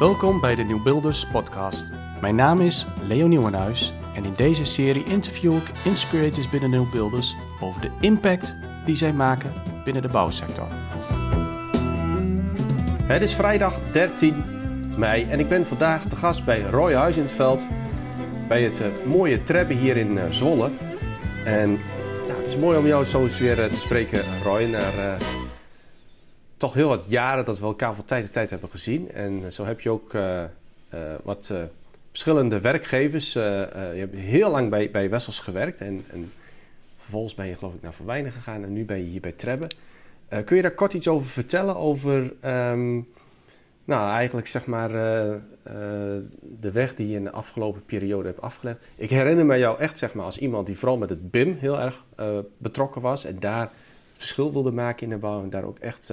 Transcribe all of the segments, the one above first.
Welkom bij de Nieuwbuilders podcast. Mijn naam is Leo Nieuwenhuis en in deze serie interview ik inspirators binnen Nieuwbuilders over de impact die zij maken binnen de bouwsector. Het is vrijdag 13 mei en ik ben vandaag te gast bij Roy Huis in het veld bij het uh, mooie Trebbe hier in uh, Zwolle. En ja, het is mooi om jou zo eens weer uh, te spreken, Roy, naar toch heel wat jaren dat we elkaar van tijd tot tijd hebben gezien. En zo heb je ook wat verschillende werkgevers. je hebt heel lang bij, bij Wessels gewerkt en, en, vervolgens ben je geloof ik naar Verwijnen gegaan en nu ben je hier bij Trebbe. kun je daar kort iets over vertellen, over... Um, nou, eigenlijk zeg maar de weg die je in de afgelopen periode hebt afgelegd. Ik herinner me jou echt zeg maar als iemand die vooral met het BIM heel erg betrokken was en daar verschil wilde maken in de bouw en daar ook echt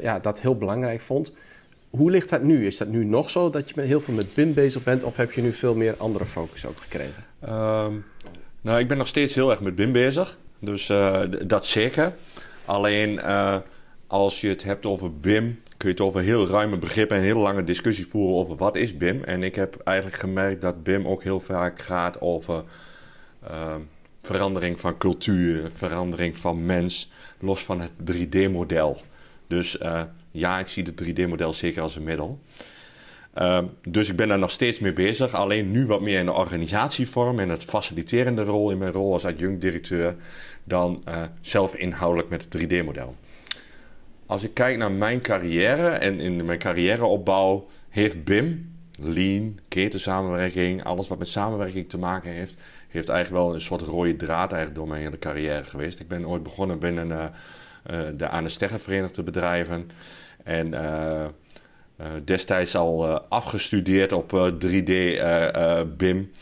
ja, dat heel belangrijk vond. Hoe ligt dat nu? Is dat nu nog zo dat je met heel veel met BIM bezig bent of heb je nu veel meer andere focus ook gekregen? Um, nou, ik ben nog steeds heel erg met BIM bezig, dus dat zeker. Alleen als je het hebt over BIM, kun je het over heel ruime begrippen en hele lange discussie voeren over wat is BIM. En ik heb eigenlijk gemerkt dat BIM ook heel vaak gaat over uh, verandering van cultuur, verandering van mens, los van het 3D-model. Dus uh, ja, ik zie het 3D-model zeker als een middel. Uh, dus ik ben daar nog steeds mee bezig. Alleen nu wat meer in de organisatievorm en het faciliterende rol in mijn rol als adjunct-directeur dan uh, zelf inhoudelijk met het 3D-model als ik kijk naar mijn carrière en in mijn carrièreopbouw, heeft BIM, Lean, ketensamenwerking, alles wat met samenwerking te maken heeft, heeft eigenlijk wel een soort rode draad eigenlijk door mijn hele carrière geweest. Ik ben ooit begonnen binnen uh, uh, de aan de Steggen Verenigde Bedrijven en uh, destijds al afgestudeerd op 3D BIM.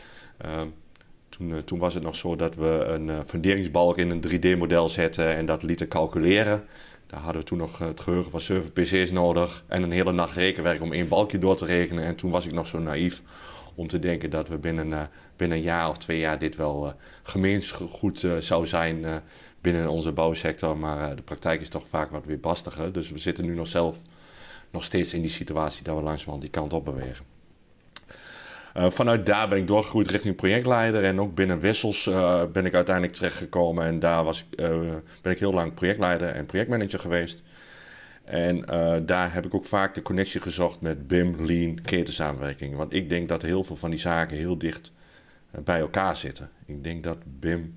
Toen, toen, was het nog zo dat we een funderingsbalk in een 3D-model zetten en dat lieten calculeren. Daar hadden we toen nog het geheugen van 7 PC's nodig en een hele nacht rekenwerk om één balkje door te rekenen. En toen was ik nog zo naïef om te denken dat we binnen, binnen een jaar of twee jaar dit wel uh, uh, zou zijn binnen onze bouwsector. Maar de praktijk is toch vaak wat weer bastiger. Dus we zitten nu nog zelf nog steeds in die situatie dat we langzamerhand die kant op bewegen. Uh, vanuit daar ben ik doorgegroeid richting projectleider. En ook binnen Wissels uh, ben ik uiteindelijk terechtgekomen. En daar was ben ik heel lang projectleider en projectmanager geweest. En daar heb ik ook vaak de connectie gezocht met BIM, Lean, ketensamenwerking. Want ik denk dat heel veel van die zaken heel dicht bij elkaar zitten. Ik denk dat BIM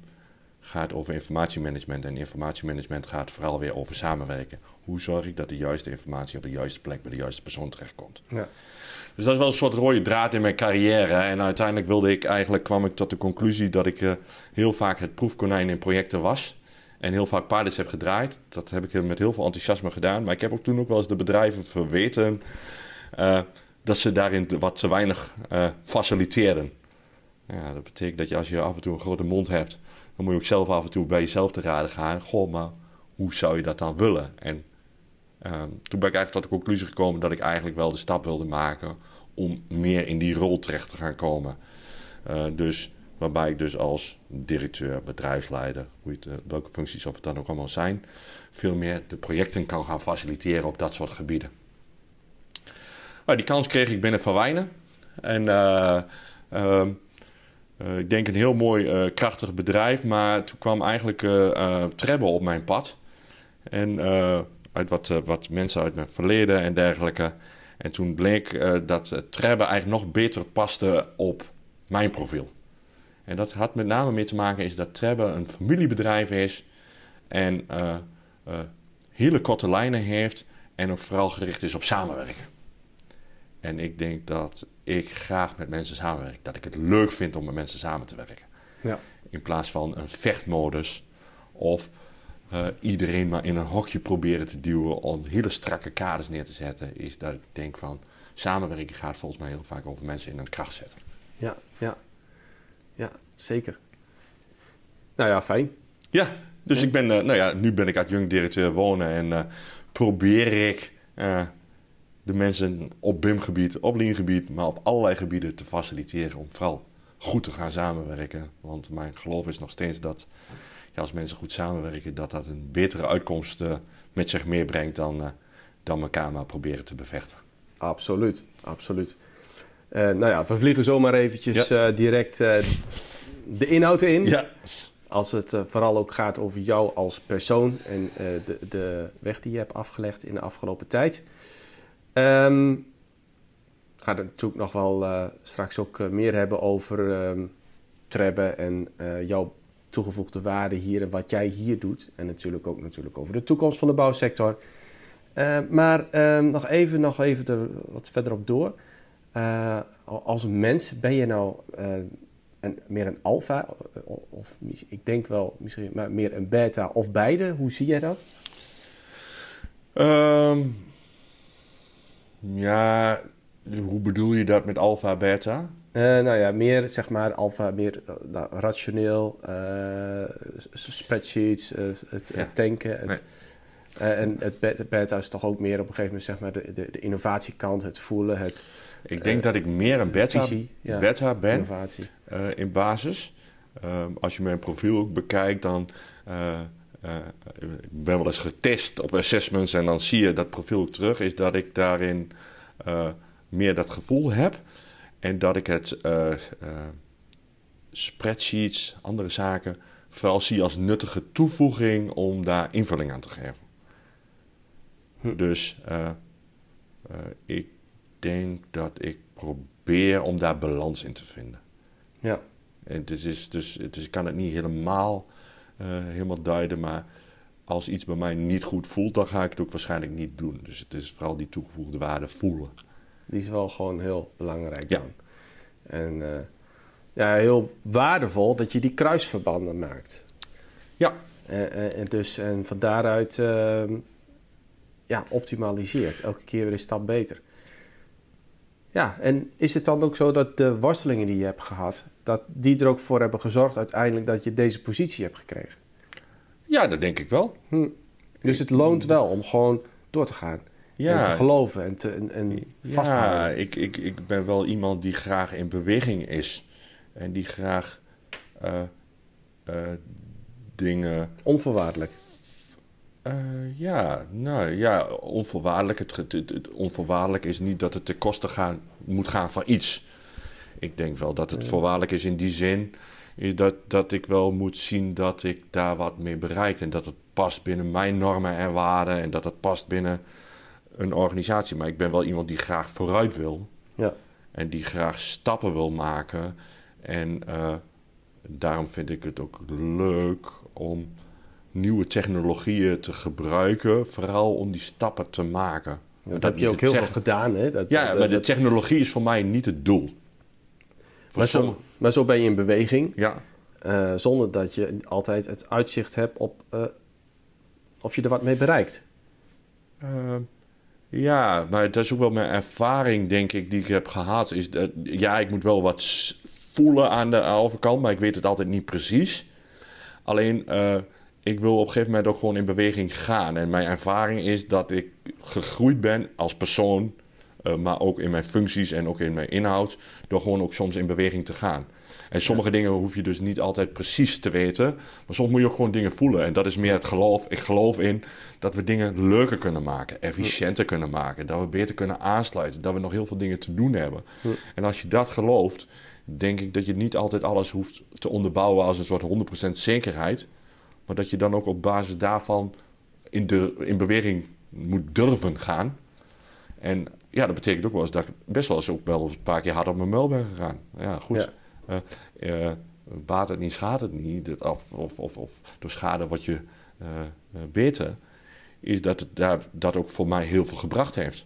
gaat over informatiemanagement. En informatiemanagement gaat vooral weer over samenwerken. Hoe zorg ik dat de juiste informatie op de juiste plek bij de juiste persoon terechtkomt? Ja. Dus dat is wel een soort rode draad in mijn carrière. En uiteindelijk wilde ik eigenlijk, kwam ik tot de conclusie dat ik uh, heel vaak het proefkonijn in projecten was. En heel vaak paardjes heb gedraaid. Dat heb ik met heel veel enthousiasme gedaan. Maar ik heb ook toen ook wel eens de bedrijven verweten uh, dat ze daarin wat te weinig uh, faciliteren. Ja, dat betekent dat je als je af en toe een grote mond hebt, dan moet je ook zelf af en toe bij jezelf te raden gaan. Goh, maar hoe zou je dat dan willen? En Um, toen ben ik eigenlijk tot de conclusie gekomen dat ik eigenlijk wel de stap wilde maken om meer in die rol terecht te gaan komen. Uh, dus waarbij ik dus als directeur, bedrijfsleider, hoe het, uh, welke functies of het dan ook allemaal zijn, veel meer de projecten kan gaan faciliteren op dat soort gebieden. Nou, die kans kreeg ik binnen Van Wijnen. En uh, ik denk een heel mooi krachtig bedrijf, maar toen kwam eigenlijk Trebbe op mijn pad. En uit wat, uh, wat mensen uit mijn verleden en dergelijke. En toen bleek uh, dat uh, Trebbe eigenlijk nog beter paste op mijn profiel. En dat had met name mee te maken is dat Trebbe een familiebedrijf is en hele korte lijnen heeft en ook vooral gericht is op samenwerken. En ik denk dat ik graag met mensen samenwerk. Dat ik het leuk vind om met mensen samen te werken. Ja. In plaats van een vechtmodus of uh, iedereen maar in een hokje proberen te duwen om hele strakke kaders neer te zetten, is dat ik denk van samenwerken gaat volgens mij heel vaak over mensen in een kracht zetten. Ja, ja, ja, zeker. Nou ja, fijn. Ja, dus ik ben, uh, nou ja, nu ben ik adjunct-directeur wonen en uh, probeer ik de mensen op BIM-gebied, op Lean-gebied, maar op allerlei gebieden te faciliteren om vooral goed te gaan samenwerken. Want mijn geloof is nog steeds dat als mensen goed samenwerken, dat dat een betere uitkomst uh, met zich meebrengt dan, uh, dan elkaar maar proberen te bevechten. Absoluut, absoluut. Uh, nou ja, we vliegen zomaar eventjes ja. direct de inhoud in. Ja. Als het vooral ook gaat over jou als persoon en de, de weg die je hebt afgelegd in de afgelopen tijd. Um, ga er natuurlijk nog wel straks ook meer hebben over um, en jouw toegevoegde waarde hier en wat jij hier doet. En natuurlijk ook natuurlijk over de toekomst van de bouwsector. Uh, maar uh, nog even, nog even wat verderop door. Uh, als mens ben je nou een, meer een alfa, of ik denk wel misschien maar meer een beta of beide. Hoe zie jij dat? Ja, hoe bedoel je dat met alfa, beta? Uh, nou ja, meer zeg maar alfa, meer nou, rationeel, uh, spreadsheets, uh, het, ja. het, tanken. Het, nee. en het beta is toch ook meer op een gegeven moment zeg maar de, de, de innovatiekant, het voelen, het... Ik denk dat ik meer een beta, visie, ja, beta ben in basis. Ehm, als je mijn profiel ook bekijkt, dan... ik ben wel eens getest op assessments en dan zie je dat profiel terug, is dat ik daarin meer dat gevoel heb. En dat ik het uh, spreadsheets, andere zaken, vooral zie als nuttige toevoeging om daar invulling aan te geven. Hm. Dus uh, ik denk dat ik probeer om daar balans in te vinden. Ja. En het is, dus, dus ik kan het niet helemaal, helemaal duiden, maar als iets bij mij niet goed voelt, dan ga ik het ook waarschijnlijk niet doen. Dus het is vooral die toegevoegde waarde voelen. Die is wel gewoon heel belangrijk dan. En uh, ja, heel waardevol dat je die kruisverbanden maakt. Ja. En, en dus, en van daaruit uh, ja, optimaliseert. Elke keer weer een stap beter. Ja, en is het dan ook zo dat de worstelingen die je hebt gehad, dat die er ook voor hebben gezorgd uiteindelijk dat je deze positie hebt gekregen? Ja, dat denk ik wel. Hm. Dus het loont wel om gewoon door te gaan ja. en te geloven en, te, en, en vast te houden. Ja, ik, ik, ik ben wel iemand die graag in beweging is. En die graag uh, uh, dingen... Onvoorwaardelijk? Uh, ja, nou ja, onvoorwaardelijk. Het, het, het, onvoorwaardelijk is niet dat het ten koste gaan, moet gaan van iets. Ik denk wel dat het voorwaardelijk is in die zin... Is dat, dat ik wel moet zien dat ik daar wat mee bereik. En dat het past binnen mijn normen en waarden. En dat het past binnen een organisatie. Maar ik ben wel iemand die graag vooruit wil. Ja. En die graag stappen wil maken. En uh, daarom vind ik het ook leuk om nieuwe technologieën te gebruiken. Vooral om die stappen te maken. Ja, dat, dat, heb je ook heel veel gedaan. Hè? Dat, ja, dat, maar de technologie is voor mij niet het doel. Maar zo, maar zo, ben je in beweging. Ja. Uh, zonder dat je altijd het uitzicht hebt op uh, of je er wat mee bereikt. Ja, maar dat is ook wel mijn ervaring, denk ik, die ik heb gehad. Is dat, ja, ik moet wel wat voelen aan de overkant, maar ik weet het altijd niet precies. Alleen, ik wil op een gegeven moment ook gewoon in beweging gaan. En mijn ervaring is dat ik gegroeid ben als persoon, maar ook in mijn functies en ook in mijn inhoud, door gewoon ook soms in beweging te gaan. En sommige dingen hoef je dus niet altijd precies te weten. Maar soms moet je ook gewoon dingen voelen. En dat is meer het geloof. Ik geloof in dat we dingen leuker kunnen maken. Efficiënter kunnen maken. Dat we beter kunnen aansluiten. Dat we nog heel veel dingen te doen hebben. En als je dat gelooft, denk ik dat je niet altijd alles hoeft te onderbouwen als een soort 100% zekerheid. Maar dat je dan ook op basis daarvan in, de, in beweging moet durven gaan. En ja, dat betekent ook wel eens dat ik best wel eens ook wel een paar keer hard op mijn muil ben gegaan. Ja, goed. Ja. Uh, uh, baat het niet, schaadt het niet. Of, of, of, of door schade wat je uh, beter. Is dat het daar, dat ook voor mij heel veel gebracht heeft.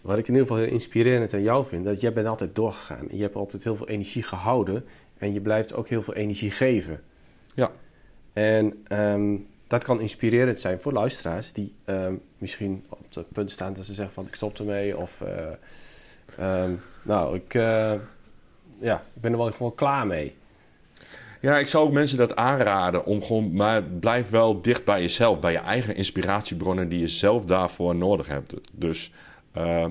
Wat ik in ieder geval heel inspirerend aan jou vind, dat jij bent altijd doorgegaan. Je hebt altijd heel veel energie gehouden en je blijft ook heel veel energie geven. Ja. En um, dat kan inspirerend zijn voor luisteraars die um, misschien op het punt staan dat ze zeggen van ik stop ermee of uh, um, nou ik, uh, ja, ik ben er wel gewoon klaar mee. Ja, ik zou ook mensen dat aanraden om gewoon, maar blijf wel dicht bij jezelf, bij je eigen inspiratiebronnen die je zelf daarvoor nodig hebt. Dus uh,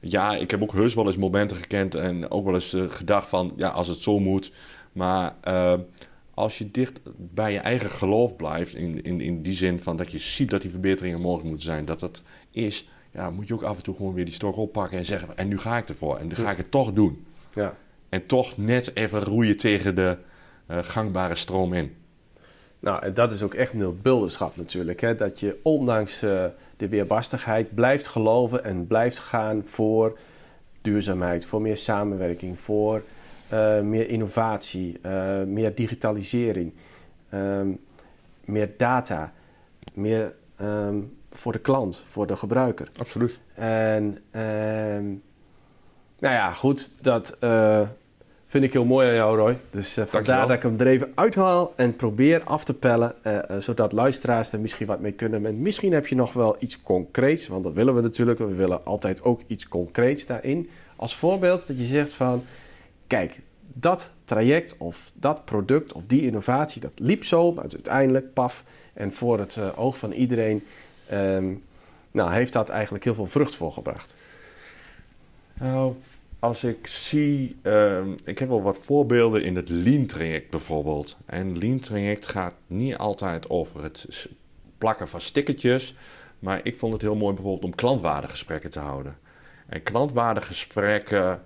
ja, ik heb ook heus wel eens momenten gekend en ook wel eens gedacht van, ja, als het zo moet. Maar als je dicht bij je eigen geloof blijft, in, in, in die zin van dat je ziet dat die verbeteringen mogelijk moeten zijn, dat dat is, ja, moet je ook af en toe gewoon weer die stok oppakken en zeggen: en nu ga ik ervoor en nu ga ik het toch doen. Ja. En toch net even roeien tegen de uh, gangbare stroom in. Nou, en dat is ook echt nulbulderschap natuurlijk. Hè? Dat je ondanks uh, de weerbarstigheid blijft geloven en blijft gaan voor duurzaamheid, voor meer samenwerking, voor meer innovatie, meer digitalisering, um, meer data, meer um, voor de klant, voor de gebruiker. Absoluut. En um, nou ja, goed, dat uh, vind ik heel mooi aan jou, Roy. Dus uh, vandaar dat ik hem er even uithaal en probeer af te pellen, uh, zodat luisteraars er misschien wat mee kunnen. En misschien heb je nog wel iets concreets, want dat willen we natuurlijk. We willen altijd ook iets concreets daarin. Als voorbeeld dat je zegt van, kijk, dat traject of dat product of die innovatie, dat liep zo, maar uiteindelijk, paf, en voor het oog van iedereen Um, nou, heeft dat eigenlijk heel veel vrucht voor gebracht? Nou, als ik zie, uh, ik heb wel wat voorbeelden in het Lean-traject bijvoorbeeld. En Lean-traject gaat niet altijd over het plakken van stickertjes, maar ik vond het heel mooi bijvoorbeeld om klantwaardegesprekken te houden. En klantwaardegesprekken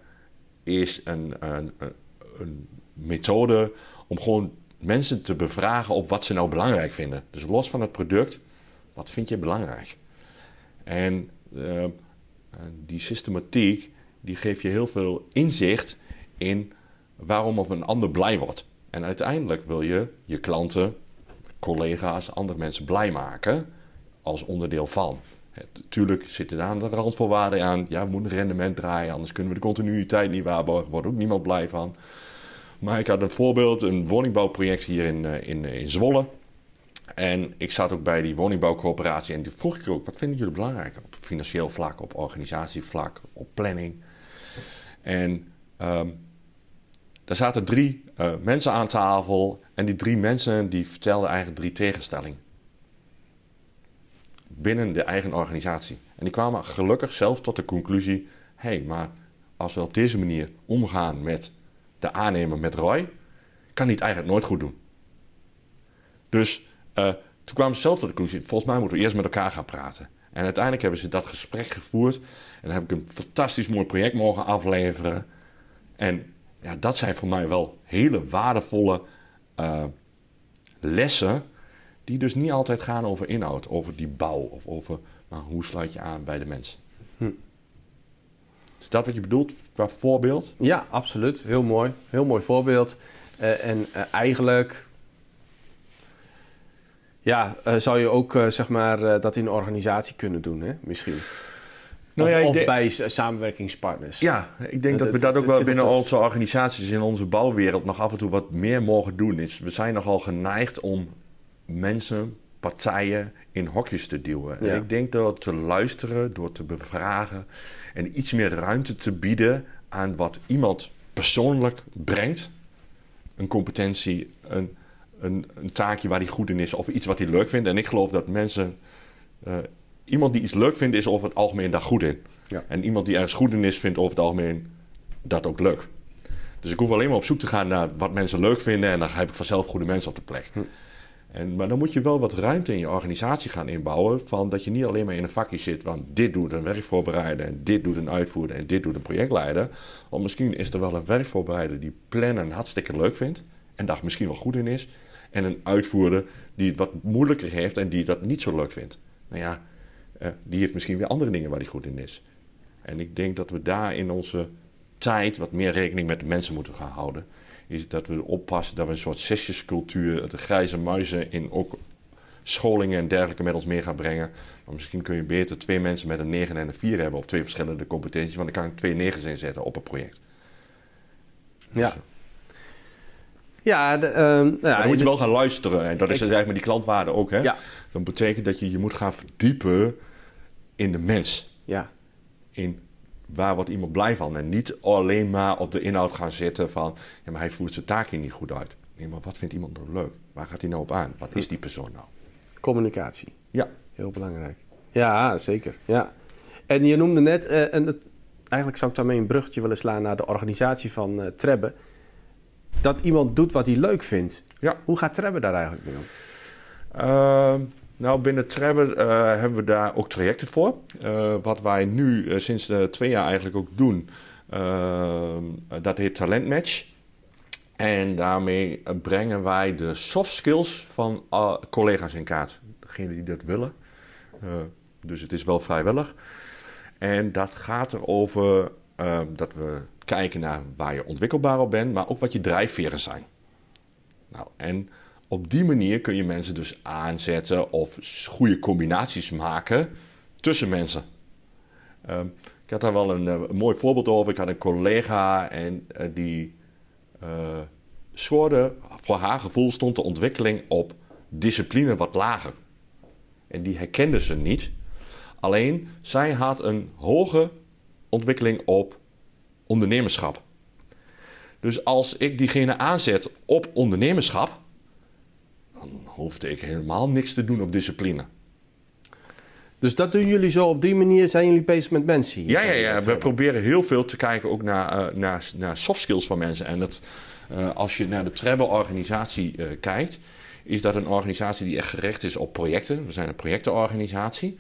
is een, een, een methode om gewoon mensen te bevragen op wat ze nou belangrijk vinden. Dus los van het product, wat vind je belangrijk? En uh, die systematiek die geeft je heel veel inzicht in waarom of een ander blij wordt. En uiteindelijk wil je je klanten, collega's, andere mensen blij maken als onderdeel van. Natuurlijk zitten daar de randvoorwaarden aan. Ja, we moeten rendement draaien, anders kunnen we de continuïteit niet waarborgen. Wordt ook niemand blij van. Maar ik had een voorbeeld, een woningbouwproject hier in, eh, in, in Zwolle. En ik zat ook bij die woningbouwcoöperatie en toen vroeg ik ook, wat vinden jullie belangrijk? Op financieel vlak, op organisatievlak, op planning. En um, daar zaten drie uh, mensen aan tafel en die drie mensen die vertelden eigenlijk drie tegenstellingen. Binnen de eigen organisatie. En die kwamen gelukkig zelf tot de conclusie, hé, hey, maar als we op deze manier omgaan met de aannemer, met Roy, kan hij het eigenlijk nooit goed doen. Dus uh, toen kwamen ze zelf tot de conclusie: volgens mij moeten we eerst met elkaar gaan praten. En uiteindelijk hebben ze dat gesprek gevoerd. En dan heb ik een fantastisch mooi project mogen afleveren. En ja, dat zijn voor mij wel hele waardevolle uh, lessen. Die dus niet altijd gaan over inhoud, over die bouw of over nou, hoe sluit je aan bij de mensen. Hm. Is dat wat je bedoelt qua voorbeeld? Ja, absoluut. Heel mooi. Heel mooi voorbeeld. Uh, en uh, eigenlijk ja, uh, zou je ook zeg maar, dat in een organisatie kunnen doen, hè? misschien. Nou, of, ja, of bij samenwerkingspartners. Ja, ik denk dat we dat ook wel binnen onze organisaties in onze bouwwereld nog af en toe wat meer mogen doen. we zijn nogal geneigd om mensen, partijen in hokjes te duwen. Ja. En ik denk door te luisteren, door te bevragen en iets meer ruimte te bieden aan wat iemand persoonlijk brengt. Een competentie, een, een, een, taakje waar hij goed in is of iets wat hij leuk vindt. En ik geloof dat mensen. Uh, iemand die iets leuk vindt, is over het algemeen daar goed in. Ja. En iemand die ergens goed in is, vindt over het algemeen dat ook leuk. Dus ik hoef alleen maar op zoek te gaan naar wat mensen leuk vinden en dan heb ik vanzelf goede mensen op de plek. Hm. En, maar dan moet je wel wat ruimte in je organisatie gaan inbouwen. Van dat je niet alleen maar in een vakje zit. Want dit doet een werkvoorbereider. En dit doet een uitvoerder. En dit doet een projectleider. Want misschien is er wel een werkvoorbereider die plannen hartstikke leuk vindt. En daar misschien wel goed in is en een uitvoerder die het wat moeilijker heeft en die dat niet zo leuk vindt. Nou ja, uh, die heeft misschien weer andere dingen waar hij goed in is. En ik denk dat we daar in onze tijd wat meer rekening met de mensen moeten gaan houden. Is dat we oppassen dat we een soort sessiescultuur, de grijze muizen in ook scholingen en dergelijke met ons mee gaan brengen. Maar misschien kun je beter twee mensen met een 9 en een 4 hebben op twee verschillende competenties, want dan kan ik twee 9's inzetten op een project. Ja. Dus, ja, de, uh, ja, dan moet je wel gaan luisteren. En dat is eigenlijk met die klantwaarde ook. Hè? Ja. Dat betekent dat je je moet gaan verdiepen in de mens. Ja. In waar wordt iemand blij van. En niet alleen maar op de inhoud gaan zitten van... Ja, maar hij voert zijn taak hier niet goed uit. Nee, maar wat vindt iemand nou leuk? Waar gaat hij nou op aan? Wat is die persoon nou? Communicatie. Ja. Heel belangrijk. Ja, zeker. Ja. En je noemde net... Uh, en het, eigenlijk zou ik daarmee een bruggetje willen slaan... naar de organisatie van Trebbe dat iemand doet wat hij leuk vindt. Ja. Hoe gaat Trebbe daar eigenlijk mee om? Uh, Nou, binnen Trevor eh, hebben we daar ook trajecten voor. Uh, wat wij nu uh, sinds twee jaar eigenlijk ook doen, dat heet Talent Match. En daarmee brengen wij de soft skills van collega's in kaart. Degenen die dat willen. dus het is wel vrijwillig. En dat gaat erover dat we kijken naar waar je ontwikkelbaar op bent, maar ook wat je drijfveren zijn. Nou, en op die manier kun je mensen dus aanzetten of goede combinaties maken tussen mensen. Uh, ik had daar wel een, een, mooi voorbeeld over. Ik had een collega en uh, die uh, voor haar gevoel stond de ontwikkeling op discipline wat lager. En die herkende ze niet. Alleen zij had een hoge ontwikkeling op ondernemerschap. Dus als ik diegene aanzet op ondernemerschap, hoefde ik helemaal niks te doen op discipline. Dus dat doen jullie zo op die manier, zijn jullie bezig met mensen hier? Ja, ja, ja. we proberen heel veel te kijken ook naar, uh, naar, naar soft skills van mensen. En dat, uh, als je naar de Treble-organisatie uh, kijkt, is dat een organisatie die echt gericht is op projecten. We zijn een projectenorganisatie.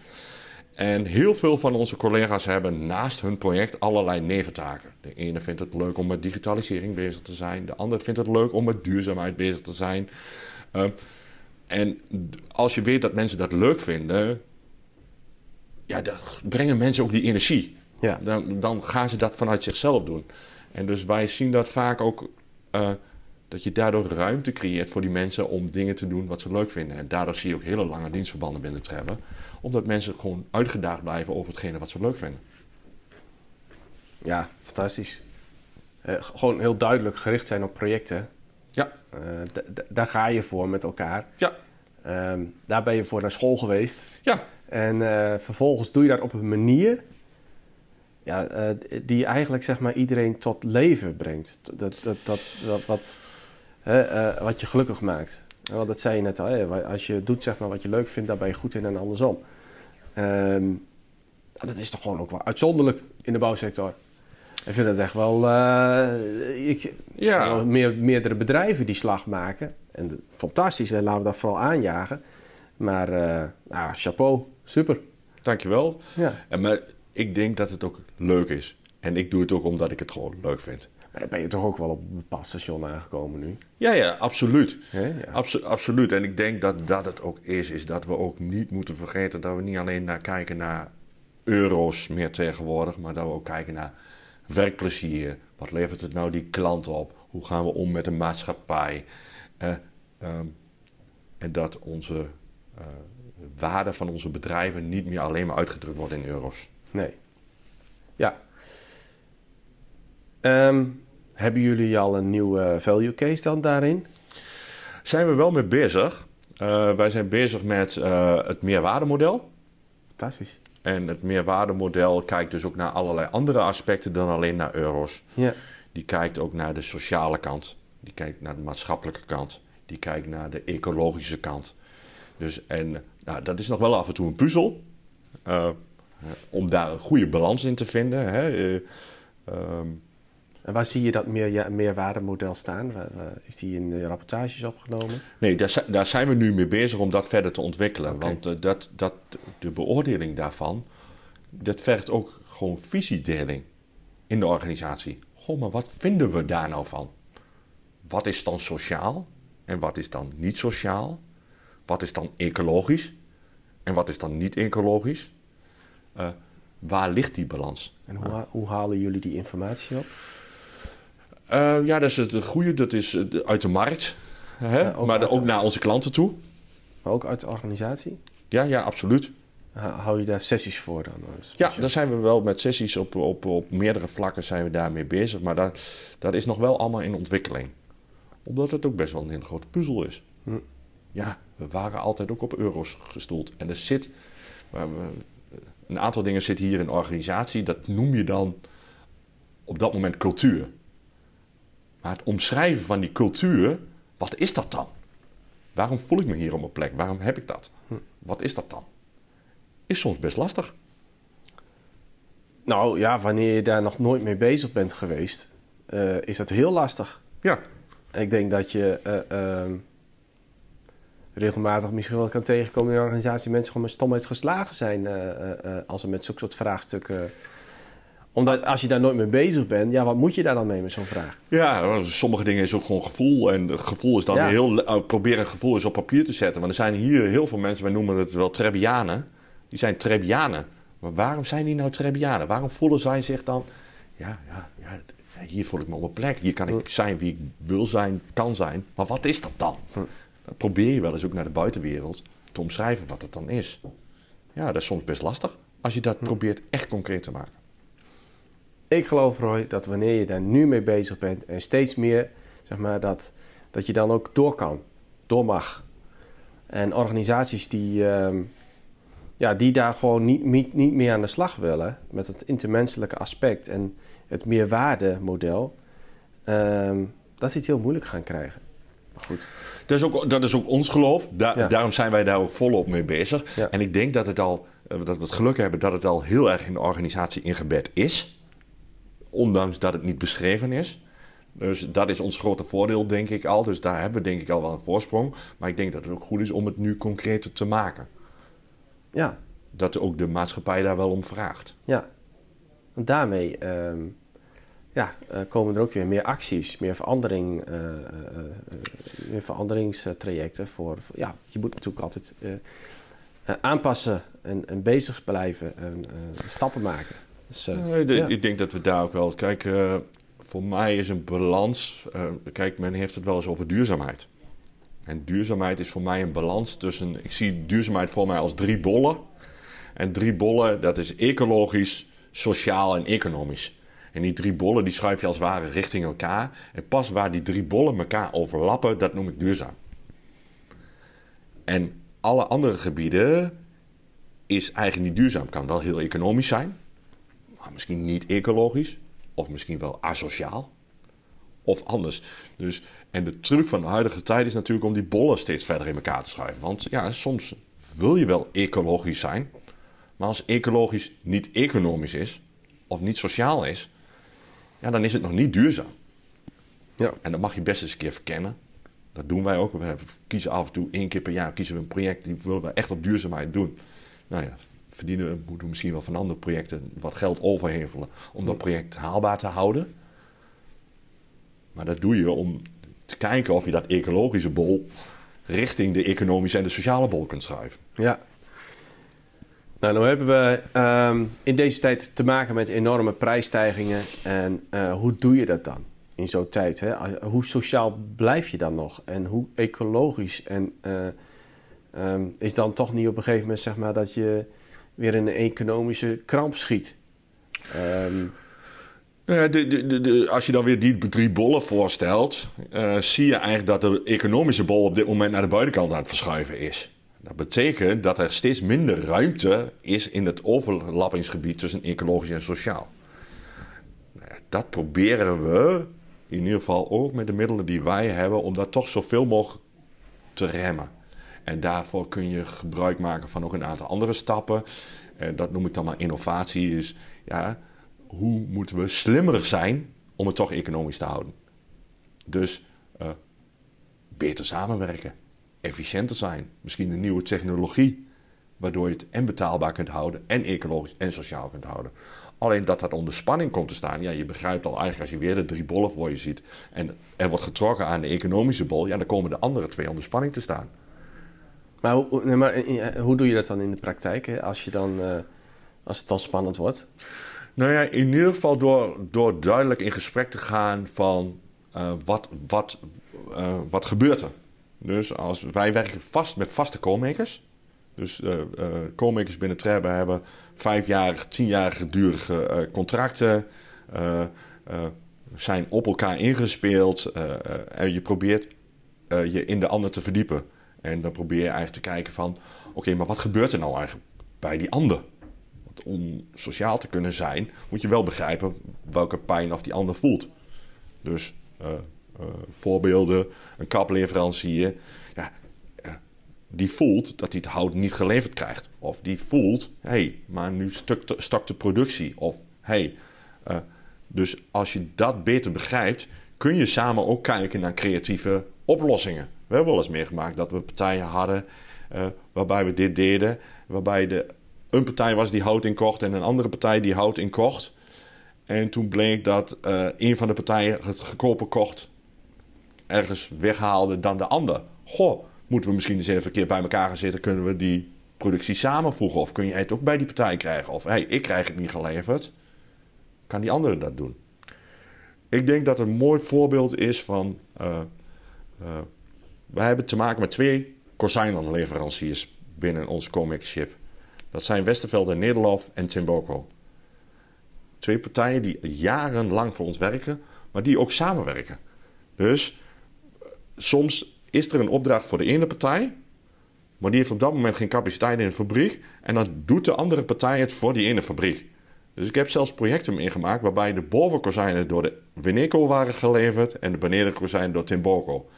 En heel veel van onze collega's hebben naast hun project allerlei neventaken. De ene vindt het leuk om met digitalisering bezig te zijn. De ander vindt het leuk om met duurzaamheid bezig te zijn. En als je weet dat mensen dat leuk vinden, ja, dan brengen mensen ook die energie. Ja. Dan, dan gaan ze dat vanuit zichzelf doen. En dus wij zien dat vaak ook, uh, dat je daardoor ruimte creëert voor die mensen om dingen te doen wat ze leuk vinden. En daardoor zie je ook hele lange dienstverbanden binnen te hebben omdat mensen gewoon uitgedaagd blijven over hetgene wat ze leuk vinden. Ja, fantastisch. Uh, gewoon heel duidelijk gericht zijn op projecten. Ja. Uh, daar ga je voor met elkaar. Ja. Uh, daar ben je voor naar school geweest. Ja. En eh, vervolgens doe je dat op een manier ja, die eigenlijk zeg maar iedereen tot leven brengt. Dat, dat, dat, dat wat, wat je gelukkig maakt. Want dat zei je net al, als je doet zeg maar, wat je leuk vindt, daar ben je goed in en andersom. Um, dat is toch gewoon ook wel uitzonderlijk in de bouwsector. Ik vind het echt wel. Uh, ik, ja. Wel meer, meerdere bedrijven die slag maken. En fantastisch, en laten we dat vooral aanjagen. Maar uh, nou, chapeau, super. Dankjewel. Ja. En maar ik denk dat het ook leuk is. En ik doe het ook omdat ik het gewoon leuk vind. Maar dan ben je toch ook wel op een bepaald station aangekomen nu? Ja, ja, absoluut. Ja. absoluut. En ik denk dat dat het ook is, is dat we ook niet moeten vergeten dat we niet alleen naar kijken naar euro's meer tegenwoordig, maar dat we ook kijken naar werkplezier. Wat levert het nou die klant op? Hoe gaan we om met de maatschappij? Uh, um, en dat onze uh, waarde van onze bedrijven niet meer alleen maar uitgedrukt wordt in euro's. Nee. Ja, Um, hebben jullie al een nieuwe value case dan daarin? Zijn we wel mee bezig. Uh, wij zijn bezig met het meerwaardemodel. Fantastisch. En het meerwaardemodel kijkt dus ook naar allerlei andere aspecten dan alleen naar euro's. Ja. Die kijkt ook naar de sociale kant. Die kijkt naar de maatschappelijke kant. Die kijkt naar de ecologische kant. Dus en nou, dat is nog wel af en toe een puzzel. Uh, om daar een goede balans in te vinden. Hè. Um, en waar zie je dat meer, ja, meerwaardemodel staan? Is die in de rapportages opgenomen? Nee, daar, daar zijn we nu mee bezig om dat verder te ontwikkelen. Okay. Want uh, dat, dat, de beoordeling daarvan, dat vergt ook gewoon visiedeling in de organisatie. Goh, maar wat vinden we daar nou van? Wat is dan sociaal en wat is dan niet sociaal? Wat is dan ecologisch en wat is dan niet ecologisch? Uh, waar ligt die balans? En hoe, hoe halen jullie die informatie op? Uh, ja, dat is het goede. Dat is uit de markt. Hè? Ja, ook maar de, ook naar onze klanten toe. Maar ook uit de organisatie? Ja, ja, absoluut. Hou je daar sessies voor dan? Ja, daar zijn we wel met sessies op, op, op meerdere vlakken zijn we daarmee bezig. Maar dat, dat is nog wel allemaal in ontwikkeling. Omdat het ook best wel een hele grote puzzel is. Hm. Ja, we waren altijd ook op euro's gestoeld. En er zit... Een aantal dingen zitten hier in organisatie. Dat noem je dan op dat moment cultuur. Maar het omschrijven van die cultuur, wat is dat dan? Waarom voel ik me hier op mijn plek? Waarom heb ik dat? Hm. Wat is dat dan? Is soms best lastig. Nou ja, wanneer je daar nog nooit mee bezig bent geweest, uh, is dat heel lastig. Ja. Ik denk dat je. Uh, uh, regelmatig misschien wel kan tegenkomen in een organisatie... mensen gewoon met stomheid geslagen zijn eh, eh, eh, als ze met zulke soort vraagstukken... Omdat als je daar nooit mee bezig bent, ja, wat moet je daar dan mee met zo'n vraag? Ja, sommige dingen is ook gewoon gevoel. En het gevoel is dan Ja. heel... uh, probeer een gevoel eens op papier te zetten. Want er zijn hier heel veel mensen, wij noemen het wel Trebbianen. Die zijn Trebbianen. Maar waarom zijn die nou Trebbianen? Waarom voelen zij zich dan... Ja, ja, ja, hier voel ik me op mijn plek. Hier kan ik zijn wie ik wil zijn, kan zijn. Maar wat is dat dan? Dan probeer je wel eens ook naar de buitenwereld te omschrijven wat het dan is. Ja, dat is soms best lastig. Als je dat probeert echt concreet te maken. Ik geloof, Roy, dat wanneer je daar nu mee bezig bent en steeds meer, zeg maar, dat, dat je dan ook door kan, door mag. En organisaties die, ehm, ja, die daar gewoon niet, niet, niet meer aan de slag willen met het intermenselijke aspect en het meerwaardemodel, ehm dat die het heel moeilijk gaan krijgen. Maar goed, Dat is ook, dat is ook ons geloof. Da- Ja. Daarom zijn wij daar ook volop mee bezig. Ja. En ik denk dat, het al, eh, dat we het geluk hebben dat het al heel erg in de organisatie ingebed is. Ondanks dat het niet beschreven is. Dus dat is ons grote voordeel, denk ik al. Dus daar hebben we denk ik al wel een voorsprong. Maar ik denk dat het ook goed is om het nu concreter te maken. ja, Dat ook de maatschappij daar wel om vraagt. Ja, want daarmee ehm, ja, eh, komen er ook weer meer acties, meer, verandering, eh, eh, meer veranderingstrajecten. Voor, voor- ja, je moet natuurlijk altijd aanpassen en, en bezig blijven en stappen maken. Dus, eh, de- ja. Ik denk dat we daar ook wel. Kijk, eh, voor mij is een balans. eh, kijk, men heeft het wel eens over duurzaamheid. En duurzaamheid is voor mij een balans tussen. Ik zie duurzaamheid voor mij als drie bollen. En drie bollen, dat is ecologisch, sociaal en economisch. En die drie bollen die schuif je als het ware richting elkaar. En pas waar die drie bollen elkaar overlappen, dat noem ik duurzaam. En alle andere gebieden is eigenlijk niet duurzaam. Kan wel heel economisch zijn, maar misschien niet ecologisch. Of misschien wel asociaal. Of anders. Dus, en de truc van de huidige tijd is natuurlijk om die bollen steeds verder in elkaar te schuiven. Want ja, soms wil je wel ecologisch zijn. Maar als ecologisch niet economisch is, of niet sociaal is, ja, dan is het nog niet duurzaam. Ja. En dat mag je best eens een keer verkennen. Dat doen wij ook. We kiezen af en toe één keer per jaar kiezen we een project die willen we echt op duurzaamheid doen. Nou ja, verdienen we, moeten misschien wel van andere projecten wat geld overhevelen om dat project haalbaar te houden. Maar dat doe je om te kijken of je dat ecologische bol richting de economische en de sociale bol kunt schuiven. Ja. Nou, nu hebben we ehm, in deze tijd te maken met enorme prijsstijgingen. En eh, hoe doe je dat dan in zo'n tijd? Hè? Als- Hoe sociaal blijf je dan nog? En hoe ecologisch? En eh, ehm, is dan toch niet op een gegeven moment zeg maar, dat je weer een economische kramp schiet? Ehm, Nou de, de, de, als je dan weer die drie bollen voorstelt, eh, zie je eigenlijk dat de economische bol op dit moment naar de buitenkant aan het verschuiven is. Dat betekent dat er steeds minder ruimte is in het overlappingsgebied tussen ecologisch en sociaal. Nou dat proberen we in ieder geval ook met de middelen die wij hebben om dat toch zoveel mogelijk te remmen. En daarvoor kun je gebruik maken van ook een aantal andere stappen. En dat noem ik dan maar innovatie. Is ja, hoe moeten we slimmer zijn om het toch economisch te houden? Dus eh, beter samenwerken, efficiënter zijn, misschien een nieuwe technologie, waardoor je het en betaalbaar kunt houden en ecologisch en sociaal kunt houden. Alleen dat dat onder spanning komt te staan, ja, je begrijpt al eigenlijk als je weer de drie bollen voor je ziet en er wordt getrokken aan de economische bol, ja, dan komen de andere twee onder spanning te staan. Maar hoe, maar eh, hoe doe je dat dan in de praktijk? Hè? Als, je dan, eh, als het dan spannend wordt? Nou ja, in ieder geval door, door duidelijk in gesprek te gaan van eh, wat, wat, eh, wat gebeurt er. Dus als, wij werken vast met vaste co-makers. Dus eh eh, co-makers binnen Trebbe hebben vijfjarige, tienjarige durige eh, contracten. eh, eh, zijn op elkaar ingespeeld. eh, eh, en je probeert eh, je in de ander te verdiepen. En dan probeer je eigenlijk te kijken van... Oké, maar wat gebeurt er nou eigenlijk bij die ander? Want om sociaal te kunnen zijn, moet je wel begrijpen welke pijn of die ander voelt. Dus eh, eh, voorbeelden, een kapleverancier, ja, eh, die voelt dat hij het hout niet geleverd krijgt. Of die voelt, hé, hey, maar nu stuk de productie. Of hé, hey, dus als je dat beter begrijpt, kun je samen ook kijken naar creatieve oplossingen. We hebben wel eens meegemaakt dat we partijen hadden uh, waarbij we dit deden. Waarbij de, een partij was die hout inkocht en een andere partij die hout inkocht. En toen bleek dat uh, een van de partijen het goedkoper kocht ergens weghaalde dan de ander. Goh, moeten we misschien eens even een keer bij elkaar gaan zitten. Kunnen we die productie samenvoegen? Of kun je het ook bij die partij krijgen? Of hey, ik krijg het niet geleverd. Kan die andere dat doen? Ik denk dat een mooi voorbeeld is van... Uh, wij hebben te maken met twee kozijnleveranciers binnen ons comic Dat zijn Westerveld en Nederlof en Timboko. Twee partijen die jarenlang voor ons werken, maar die ook samenwerken. Dus soms is er een opdracht voor de ene partij, maar die heeft op dat moment geen capaciteit in de fabriek. En dan doet de andere partij het voor die ene fabriek. Dus ik heb zelfs projecten meegemaakt waarbij de bovenkozijnen door de Wineco waren geleverd en de benedenkozijnen door Timboko.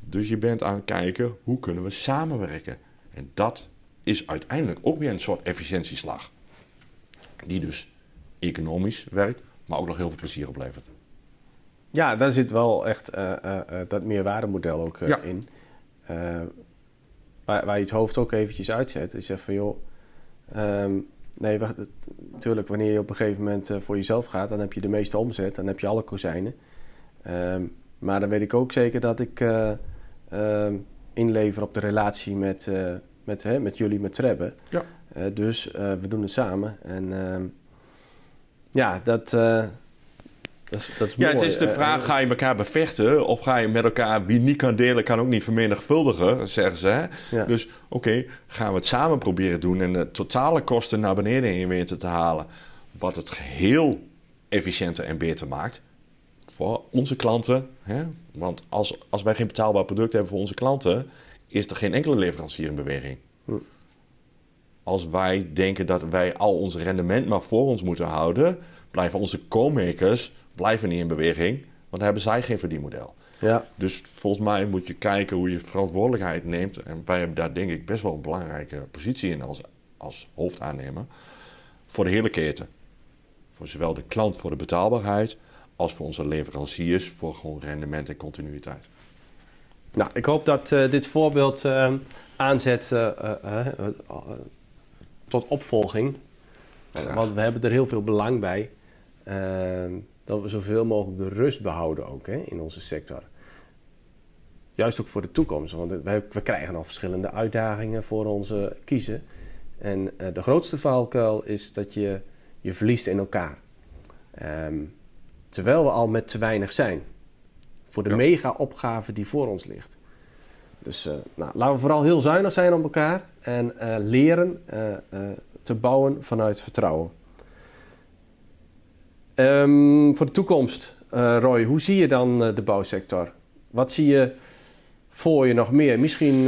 Dus je bent aan het kijken hoe kunnen we samenwerken. En dat is uiteindelijk ook weer een soort efficiëntieslag. Die dus economisch werkt, maar ook nog heel veel plezier oplevert. Ja, daar zit wel echt uh, uh, dat meerwaardemodel ook in. waar, waar je het hoofd ook eventjes uitzet. Is zegt van joh, um, nee, wacht, natuurlijk wanneer je op een gegeven moment voor jezelf gaat, dan heb je de meeste omzet, dan heb je alle kozijnen. Um, maar dan weet ik ook zeker dat ik uh, inlever op de relatie met, uh, met, hè, met jullie, met Trebbe. Ja. Dus eh, we doen het samen. En ehm, ja, dat, dat is, dat is ja, het is de vraag, ga je elkaar bevechten? Of ga je met elkaar, wie niet kan delen, kan ook niet vermenigvuldigen, zeggen ze. Hè? Ja. Dus oké, gaan we het samen proberen doen... en de totale kosten naar beneden in weten te halen. Wat het geheel efficiënter en beter maakt voor onze klanten. Hè? Want als, als wij geen betaalbaar product hebben voor onze klanten, is er geen enkele leverancier in beweging. Hm. Als wij denken dat wij al ons rendement maar voor ons moeten houden, blijven onze co-makers blijven niet in beweging, want dan hebben zij geen verdienmodel. Ja. Dus volgens mij moet je kijken hoe je verantwoordelijkheid neemt. En wij hebben daar denk ik best wel een belangrijke positie in als, als hoofdaannemer. Voor de hele keten. Voor zowel de klant voor de betaalbaarheid als voor onze leveranciers voor gewoon rendement en continuïteit. Nou, ik hoop dat uh, dit voorbeeld uh, aanzet uh, tot opvolging. Want we hebben er heel veel belang bij. Dat we zoveel mogelijk de rust behouden ook hè, in onze sector. Juist ook voor de toekomst. Want we, we krijgen al verschillende uitdagingen voor onze kiezen. En de grootste valkuil is dat je je verliest in elkaar. Um, Terwijl we al met te weinig zijn. Voor de mega-opgave die voor ons ligt. Dus uh, nou, laten we vooral heel zuinig zijn op elkaar en uh, leren te bouwen vanuit vertrouwen. Um, voor de toekomst, Roy, hoe zie je dan de bouwsector? Wat zie je voor je nog meer? Misschien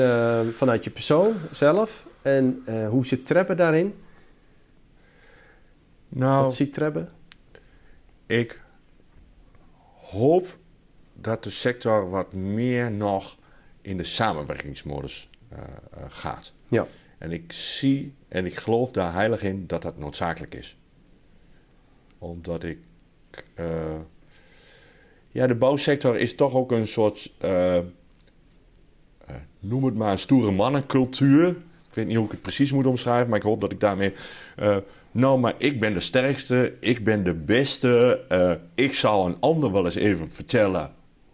vanuit je persoon zelf. En hoe zit Trebbe daarin? Nou, Wat ziet Trebbe? Ik hoop dat de sector wat meer nog in de samenwerkingsmodus gaat. Ja. En ik zie en ik geloof daar heilig in dat dat noodzakelijk is. Omdat ik. Uh, ja, de bouwsector is toch ook een soort. noem het maar stoere mannencultuur. Ik weet niet hoe ik het precies moet omschrijven, maar ik hoop dat ik daarmee nou, maar ik ben de sterkste, ik ben de beste. Ik zal een ander wel eens even vertellen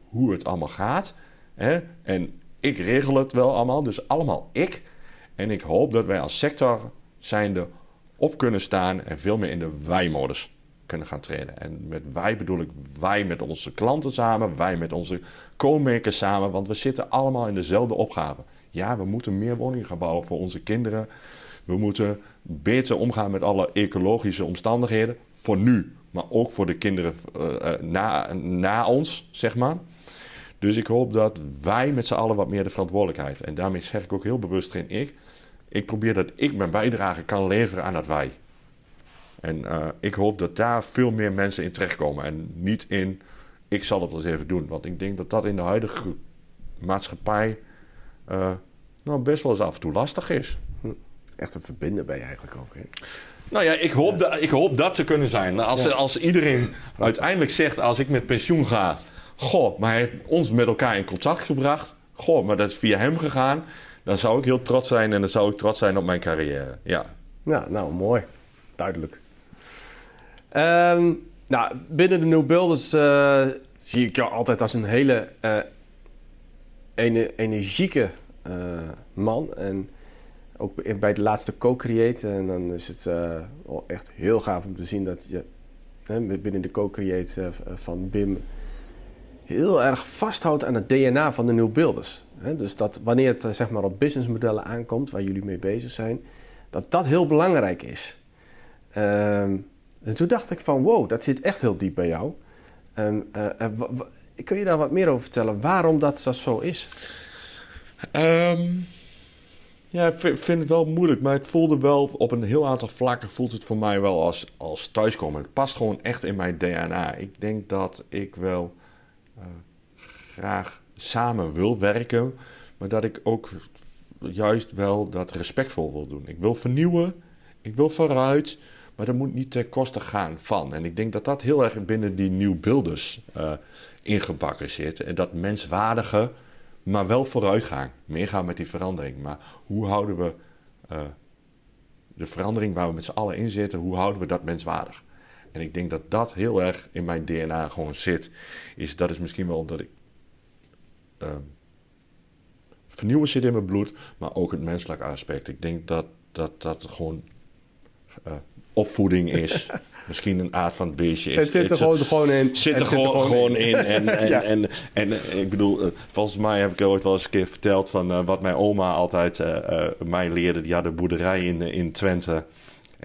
hoe het allemaal gaat. Hè? En ik regel het wel allemaal, dus allemaal ik. En ik hoop dat wij als sector zijnde op kunnen staan en veel meer in de wij-modus kunnen gaan treden. En met wij bedoel ik wij met onze klanten samen, wij met onze co-makers samen, want we zitten allemaal in dezelfde opgave. Ja, we moeten meer woningen gaan bouwen voor onze kinderen. We moeten beter omgaan met alle ecologische omstandigheden. Voor nu, maar ook voor de kinderen uh, na, na ons, zeg maar. Dus ik hoop dat wij met z'n allen wat meer de verantwoordelijkheid. En daarmee zeg ik ook heel bewust geen ik. Ik probeer dat ik mijn bijdrage kan leveren aan dat wij. En uh, ik hoop dat daar veel meer mensen in terechtkomen. En niet in, ik zal het wel eens even doen. Want ik denk dat dat in de huidige maatschappij uh, nou best wel eens af en toe lastig is echt een verbinder ben je eigenlijk ook. Hè? Nou ja, ik hoop, ik hoop dat te kunnen zijn. Als, als iedereen uiteindelijk zegt, als ik met pensioen ga, Goh, maar hij heeft ons met elkaar in contact gebracht. Goh, maar dat is via hem gegaan. Dan zou ik heel trots zijn en dan zou ik trots zijn op mijn carrière. Ja. Ja, nou mooi. Duidelijk. Ehm, nou, binnen de New Builders uh, zie ik jou altijd als een hele ene, energieke uh, man. En ook bij de laatste co-create. En dan is het echt heel gaaf om te zien dat je binnen de co-create van BIM heel erg vasthoudt aan het DNA van de New dus dat wanneer het zeg maar, op businessmodellen aankomt, waar jullie mee bezig zijn, dat dat heel belangrijk is. Ehm, en toen dacht ik van wow, dat zit echt heel diep bij jou. Um, kun je daar wat meer over vertellen? Waarom dat, zo is? Um, ja, ik vind het wel moeilijk, maar het voelde wel op een heel aantal vlakken voelt het voor mij wel als, als thuiskomen. Het past gewoon echt in mijn DNA. Ik denk dat ik wel uh, graag samen wil werken, maar dat ik ook juist wel dat respectvol wil doen. Ik wil vernieuwen, ik wil vooruit, maar dat moet niet ten koste gaan van. En ik denk dat dat heel erg binnen die nieuwbeelders uh, ingebakken zit. En dat menswaardige, maar wel vooruitgaan. Meegaan met die verandering. Maar hoe houden we uh, de verandering waar we met z'n allen in zitten, hoe houden we dat menswaardig? En ik denk dat dat heel erg in mijn DNA gewoon zit. Is, dat is misschien wel omdat ik. Uh, vernieuwen zit in mijn bloed, maar ook het menselijke aspect. Ik denk dat dat, dat gewoon uh, opvoeding is. Misschien een aard van het beestje is. Het zit er gewoon, gewoon in. Zit er, gewoon, gewoon, in. En, en, en, en, en, ik bedoel, uh, volgens mij heb ik ooit wel eens een keer verteld van uh, wat mijn oma altijd mij leerde. Die had een boerderij in, in Twente. En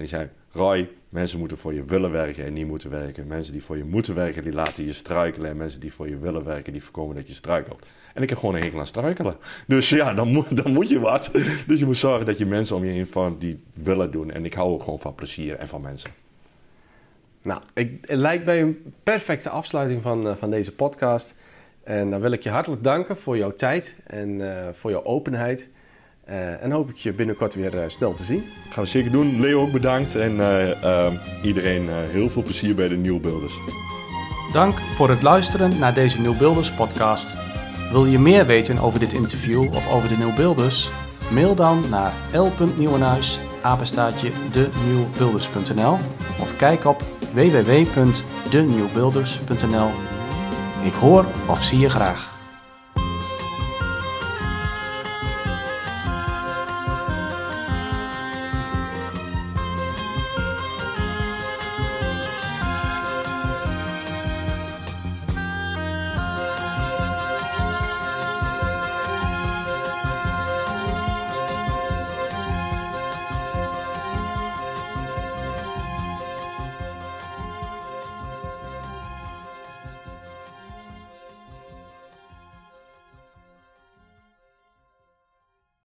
die zei, Roy, mensen moeten voor je willen werken en niet moeten werken. Mensen die voor je moeten werken, die laten je struikelen. En mensen die voor je willen werken, die voorkomen dat je struikelt. En ik heb gewoon een hekel aan struikelen. Dus ja, dan moet, dan moet je wat. Dus je moet zorgen dat je mensen om je heen van die willen doen. En ik hou ook gewoon van plezier en van mensen. Nou, ik, het lijkt mij een perfecte afsluiting van, uh, van deze podcast. En dan wil ik je hartelijk danken voor jouw tijd en uh, voor jouw openheid. Uh, en hoop ik je binnenkort weer snel te zien. Gaan we zeker doen. Leo ook bedankt. En iedereen heel veel plezier bij de Nieuwbeelders. Dank voor het luisteren naar deze Nieuwbeelders podcast. Wil je meer weten over dit interview of over de Nieuwbeelders? Mail dan naar l.nieuwenhuis, apenstaatje of kijk op www.denieuwbuilders.nl. Ik hoor of zie je graag.